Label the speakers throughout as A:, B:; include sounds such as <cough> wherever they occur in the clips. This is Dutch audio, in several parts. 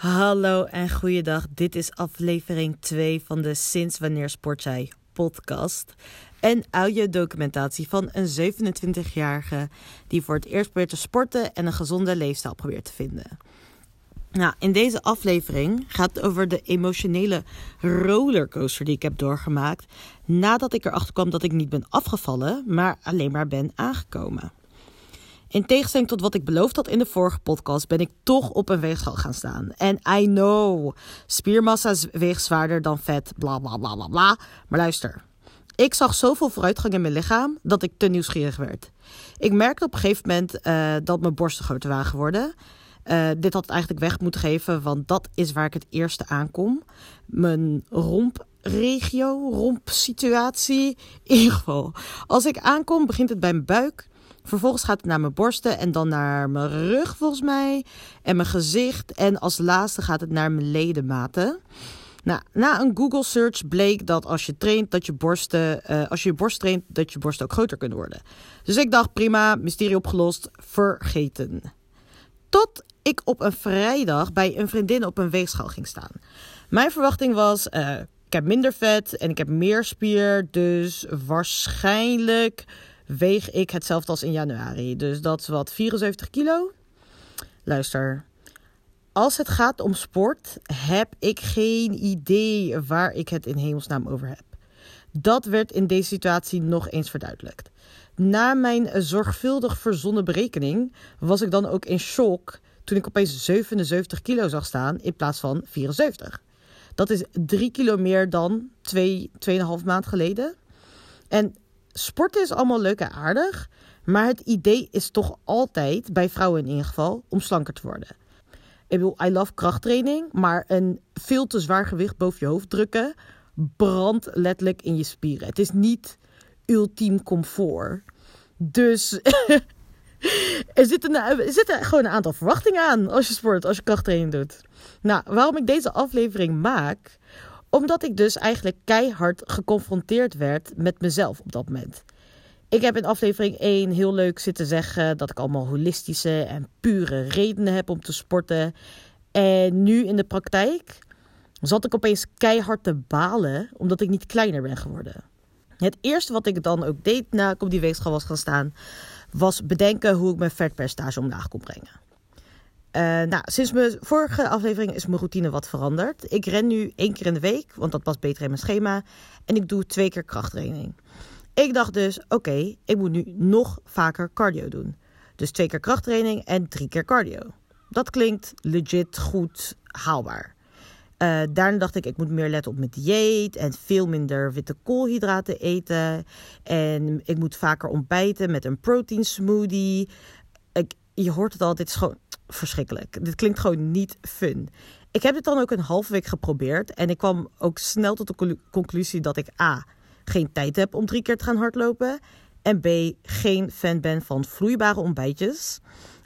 A: Hallo en goeiedag. Dit is aflevering 2 van de Sinds Wanneer Sport Jij podcast. Een audiodocumentatie van een 27-jarige die voor het eerst probeert te sporten en een gezonde leefstijl probeert te vinden. Nou, in deze aflevering gaat het over de emotionele rollercoaster die ik heb doorgemaakt nadat ik erachter kwam dat ik niet ben afgevallen, maar alleen maar ben aangekomen. In tegenstelling tot wat ik beloofd had in de vorige podcast, ben ik toch op een weegschaal gaan staan. En I know, spiermassa weegt zwaarder dan vet, bla bla bla bla bla. Maar luister, ik zag zoveel vooruitgang in mijn lichaam dat ik te nieuwsgierig werd. Ik merkte op een gegeven moment uh, dat mijn borsten groter waren geworden. Uh, dit had het eigenlijk weg moeten geven, want dat is waar ik het eerste aankom. Mijn rompregio, rompsituatie. In ieder geval, als ik aankom, begint het bij mijn buik. Vervolgens gaat het naar mijn borsten en dan naar mijn rug volgens mij. En mijn gezicht. En als laatste gaat het naar mijn ledematen. Nou, na een Google search bleek dat als je traint, dat je borsten, uh, als je je borst traint, dat je borsten ook groter kunnen worden. Dus ik dacht, prima, mysterie opgelost, vergeten. Tot ik op een vrijdag bij een vriendin op een weegschaal ging staan. Mijn verwachting was, uh, ik heb minder vet en ik heb meer spier, dus waarschijnlijk weeg ik hetzelfde als in januari. Dus dat is wat 74 kilo. Luister, als het gaat om sport, heb ik geen idee waar ik het in hemelsnaam over heb. Dat werd in deze situatie nog eens verduidelijkt. Na mijn zorgvuldig verzonnen berekening was ik dan ook in shock toen ik opeens 77 kilo zag staan in plaats van 74. Dat is 3 kilo meer dan 2, 2,5 maand geleden. En sporten is allemaal leuk en aardig. Maar het idee is toch altijd, bij vrouwen in ieder geval, om slanker te worden. Ik bedoel, I love krachttraining. Maar een veel te zwaar gewicht boven je hoofd drukken brandt letterlijk in je spieren. Het is niet ultiem comfort. Dus <laughs> er, zitten, er zitten gewoon een aantal verwachtingen aan als je sport, als je krachttraining doet. Nou, waarom ik deze aflevering maak, omdat ik dus eigenlijk keihard geconfronteerd werd met mezelf op dat moment. Ik heb in aflevering 1 heel leuk zitten zeggen dat ik allemaal holistische en pure redenen heb om te sporten. En nu in de praktijk zat ik opeens keihard te balen omdat ik niet kleiner ben geworden. Het eerste wat ik dan ook deed na ik op die weegschaal was gaan staan, was bedenken hoe ik mijn vetpercentage omlaag kon brengen. Uh, nou, sinds mijn vorige aflevering is mijn routine wat veranderd. Ik ren nu één keer in de week, want dat past beter in mijn schema. En ik doe twee keer krachttraining. Ik dacht dus, oké, ik moet nu nog vaker cardio doen. Dus twee keer krachttraining en drie keer cardio. Dat klinkt legit goed haalbaar. Uh, daarna dacht ik, ik moet meer letten op mijn dieet en veel minder witte koolhydraten eten. En ik moet vaker ontbijten met een protein smoothie. Je hoort het al, dit is gewoon verschrikkelijk. Dit klinkt gewoon niet fun. Ik heb dit dan ook een halve week geprobeerd. En ik kwam ook snel tot de conclusie dat ik A. geen tijd heb om drie keer te gaan hardlopen. En B. geen fan ben van vloeibare ontbijtjes.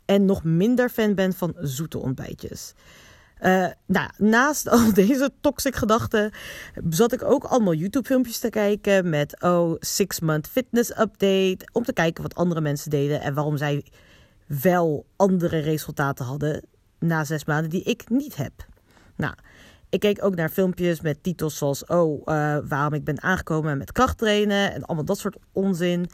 A: En nog minder fan ben van zoete ontbijtjes. Uh, nou, naast al <laughs> deze toxic gedachten zat ik ook allemaal YouTube-filmpjes te kijken met oh, six month fitness update. Om te kijken wat andere mensen deden en waarom zij wel andere resultaten hadden na zes maanden die ik niet heb. Nou, ik keek ook naar filmpjes met titels zoals: Oh, uh, waarom ik ben aangekomen met krachttrainen en allemaal dat soort onzin.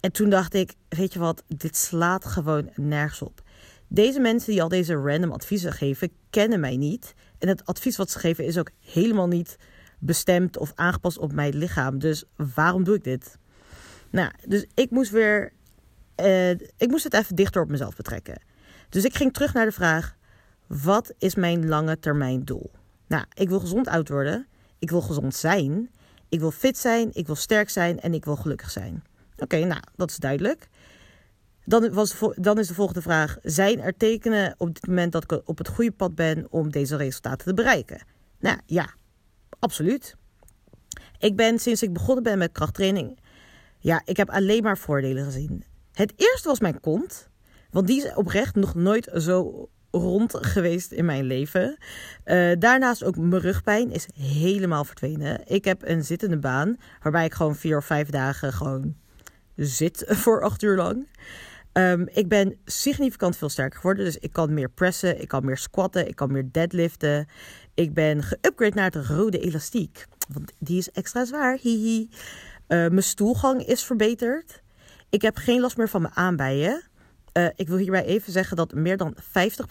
A: En toen dacht ik: Weet je wat, dit slaat gewoon nergens op. Deze mensen die al deze random adviezen geven, kennen mij niet. En het advies wat ze geven is ook helemaal niet bestemd of aangepast op mijn lichaam. Dus waarom doe ik dit? Nou, dus ik moest weer uh, ik moest het even dichter op mezelf betrekken. Dus ik ging terug naar de vraag: wat is mijn lange termijn doel? Nou, ik wil gezond oud worden. Ik wil gezond zijn. Ik wil fit zijn. Ik wil sterk zijn. En ik wil gelukkig zijn. Oké, nou, dat is duidelijk. Dan, was, dan is de volgende vraag: zijn er tekenen op dit moment dat ik op het goede pad ben om deze resultaten te bereiken? Nou ja, absoluut. Ik ben sinds ik begonnen ben met krachttraining, ja, ik heb alleen maar voordelen gezien. Het eerste was mijn kont. Want die is oprecht nog nooit zo rond geweest in mijn leven. Uh, daarnaast ook mijn rugpijn is helemaal verdwenen. Ik heb een zittende baan waarbij ik gewoon vier of vijf dagen gewoon zit <laughs> voor acht uur lang. Ehm, ik ben significant veel sterker geworden. Dus ik kan meer pressen, ik kan meer squatten, ik kan meer deadliften. Ik ben geüpgrade naar het rode elastiek. Want die is extra zwaar. Hihi. Uh, mijn stoelgang is verbeterd. Ik heb geen last meer van mijn aanbijen. Uh, ik wil hierbij even zeggen dat meer dan 50%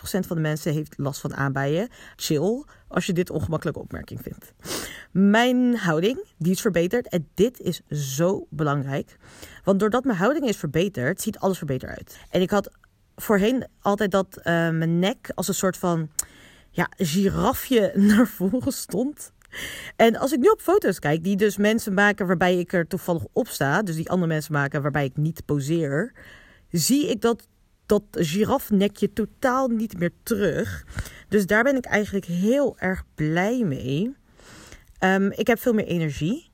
A: van de mensen heeft last van aanbijen. Chill als je dit ongemakkelijke opmerking vindt. Mijn houding, die is verbeterd. En dit is zo belangrijk. Want doordat mijn houding is verbeterd, ziet alles er beter uit. En ik had voorheen altijd dat uh, mijn nek als een soort van ja, girafje <laughs> naar voren stond. En als ik nu op foto's kijk, die dus mensen maken waarbij ik er toevallig op sta, dus die andere mensen maken waarbij ik niet poseer, zie ik dat dat girafnekje totaal niet meer terug. Dus daar ben ik eigenlijk heel erg blij mee. Um, ik heb veel meer energie.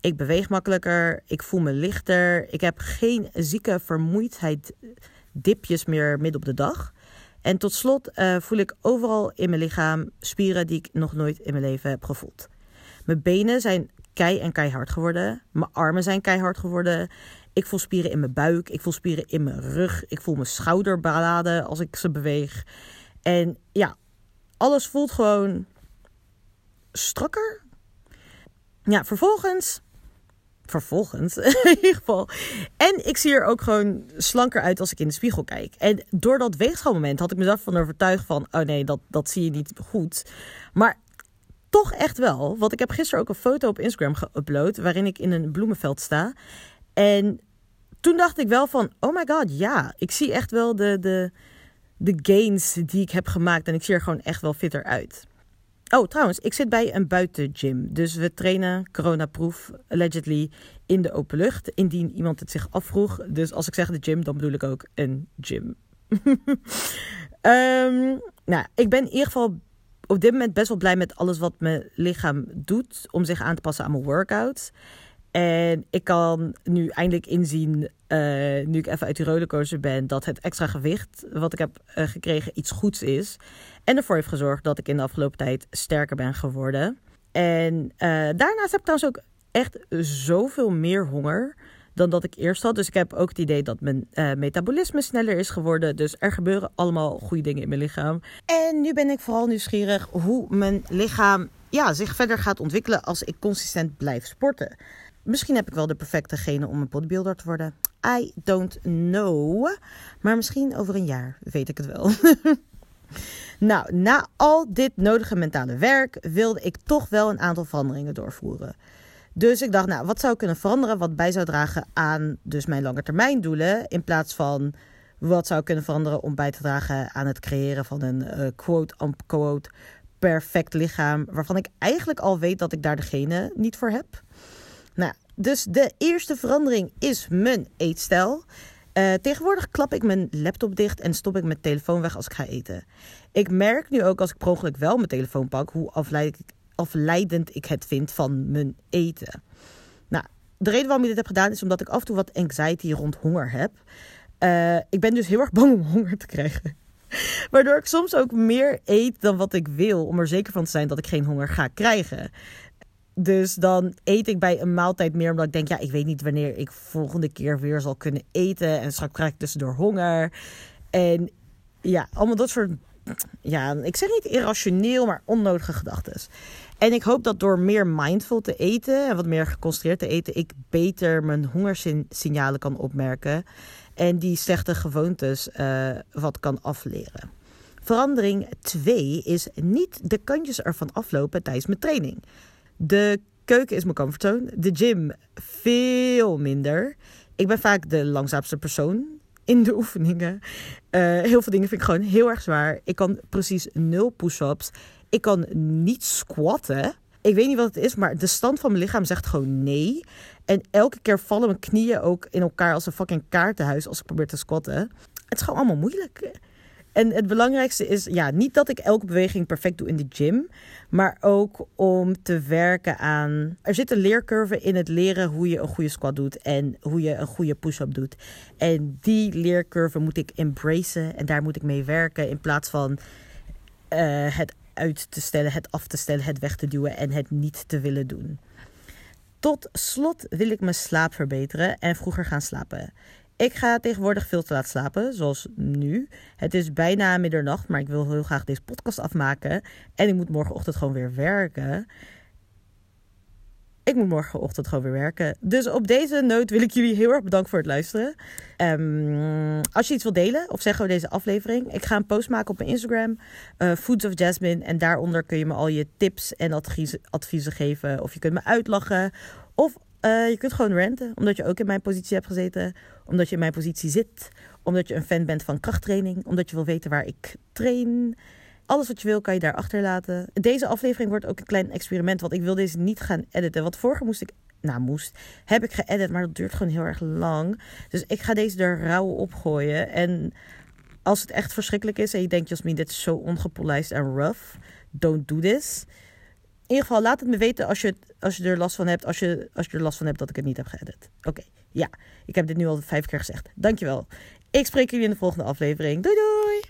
A: Ik beweeg makkelijker. Ik voel me lichter. Ik heb geen zieke vermoeidheid dipjes meer midden op de dag. En tot slot uh, voel ik overal in mijn lichaam spieren die ik nog nooit in mijn leven heb gevoeld. Mijn benen zijn kei en keihard geworden. Mijn armen zijn keihard geworden. Ik voel spieren in mijn buik. Ik voel spieren in mijn rug. Ik voel mijn schouderbladen als ik ze beweeg. En ja, alles voelt gewoon strakker. Ja, vervolgens. Vervolgens, <laughs> in ieder geval. En ik zie er ook gewoon slanker uit als ik in de spiegel kijk. En door dat weegschaalmoment had ik mezelf van overtuigd van... oh nee, dat, dat zie je niet goed. Maar toch echt wel. Want ik heb gisteren ook een foto op Instagram geüpload... waarin ik in een bloemenveld sta. En toen dacht ik wel van, oh my god, ja, ik zie echt wel de, de, de gains die ik heb gemaakt. En ik zie er gewoon echt wel fitter uit. Oh, trouwens, ik zit bij een buitengym. Dus we trainen coronaproof, allegedly, in de open lucht. Indien iemand het zich afvroeg. Dus als ik zeg de gym, dan bedoel ik ook een gym. um, <laughs> nou, ik ben in ieder geval op dit moment best wel blij met alles wat mijn lichaam doet. Om zich aan te passen aan mijn workouts. En ik kan nu eindelijk inzien, uh, nu ik even uit die rollercoaster ben, dat het extra gewicht wat ik heb uh, gekregen iets goeds is. En ervoor heeft gezorgd dat ik in de afgelopen tijd sterker ben geworden. En uh, daarnaast heb ik trouwens ook echt zoveel meer honger dan dat ik eerst had. Dus ik heb ook het idee dat mijn metabolisme sneller is geworden. Dus er gebeuren allemaal goede dingen in mijn lichaam. En nu ben ik vooral nieuwsgierig hoe mijn lichaam ja, zich verder gaat ontwikkelen als ik consistent blijf sporten. Misschien heb ik wel de perfecte genen om een bodybuilder te worden. I don't know. Maar misschien over een jaar weet ik het wel. <laughs> nou, na al dit nodige mentale werk wilde ik toch wel een aantal veranderingen doorvoeren. Dus ik dacht, nou, wat zou ik kunnen veranderen wat bij zou dragen aan dus mijn langetermijndoelen in plaats van wat zou ik kunnen veranderen om bij te dragen aan het creëren van een uh, quote-unquote perfect lichaam waarvan ik eigenlijk al weet dat ik daar degene niet voor heb. Nou, dus de eerste verandering is mijn eetstijl. Uh, tegenwoordig klap ik mijn laptop dicht en stop ik mijn telefoon weg als ik ga eten. Ik merk nu ook als ik per ongeluk wel mijn telefoon pak, hoe afleidend ik het vind van mijn eten. Nou, de reden waarom ik dit heb gedaan is omdat ik af en toe wat anxiety rond honger heb. Uh, ik ben dus heel erg bang om honger te krijgen. <laughs> Waardoor ik soms ook meer eet dan wat ik wil, om er zeker van te zijn dat ik geen honger ga krijgen. Dus dan eet ik bij een maaltijd meer, omdat ik denk, ja, ik weet niet wanneer ik volgende keer weer zal kunnen eten. En straks krijg ik tussendoor honger. En ja, allemaal dat soort, ja, ik zeg niet irrationeel, maar onnodige gedachten. En ik hoop dat door meer mindful te eten en wat meer geconcentreerd te eten, ik beter mijn hongersignalen kan opmerken. En die slechte gewoontes uh, wat kan afleren. Verandering 2 is niet de kantjes ervan aflopen tijdens mijn training. De keuken is mijn comfortzone. De gym veel minder. Ik ben vaak de langzaamste persoon in de <laughs> oefeningen. Uh, heel veel dingen vind ik gewoon heel erg zwaar. Ik kan precies nul push-ups. Ik kan niet squatten. Ik weet niet wat het is, maar de stand van mijn lichaam zegt gewoon nee. En elke keer vallen mijn knieën ook in elkaar als een fucking kaartenhuis als ik probeer te squatten. Het is gewoon allemaal moeilijk. En het belangrijkste is ja, niet dat ik elke beweging perfect doe in de gym, maar ook om te werken aan. Er zit een leercurve in het leren hoe je een goede squat doet en hoe je een goede push-up doet. En die leercurve moet ik embracen en daar moet ik mee werken in plaats van uh, het uit te stellen, het af te stellen, het weg te duwen en het niet te willen doen. Tot slot wil ik mijn slaap verbeteren en vroeger gaan slapen. Ik ga tegenwoordig veel te laat slapen, zoals nu. Het is bijna middernacht, maar ik wil heel graag deze podcast afmaken. En ik moet morgenochtend gewoon weer werken. Ik moet morgenochtend gewoon weer werken. Dus op deze noot wil ik jullie heel erg bedanken voor het luisteren. Um, als je iets wilt delen of zeggen over deze aflevering, ik ga een post maken op mijn Instagram, uh, Foods of Jasmine. En daaronder kun je me al je tips en adviezen, adviezen geven. Of je kunt me uitlachen. Of uh, je kunt gewoon ranten, omdat je ook in mijn positie hebt gezeten. Omdat je in mijn positie zit. Omdat je een fan bent van krachttraining. Omdat je wil weten waar ik train. Alles wat je wil kan je daar achterlaten. Deze aflevering wordt ook een klein experiment, want ik wil deze niet gaan editen. Want vorige moest ik, nou moest, heb ik geëdit, maar dat duurt gewoon heel erg lang. Dus ik ga deze er rauw opgooien. En als het echt verschrikkelijk is en je denkt, Jasmin, dit is zo ongepolijst en rough, don't do this. In ieder geval, laat het me weten als je, als je er last van hebt. Als je, als je er last van hebt dat ik het niet heb geëdit. Oké, ja. Ik heb dit nu al vijf keer gezegd. Dankjewel. Ik spreek jullie in de volgende aflevering. Doei doei!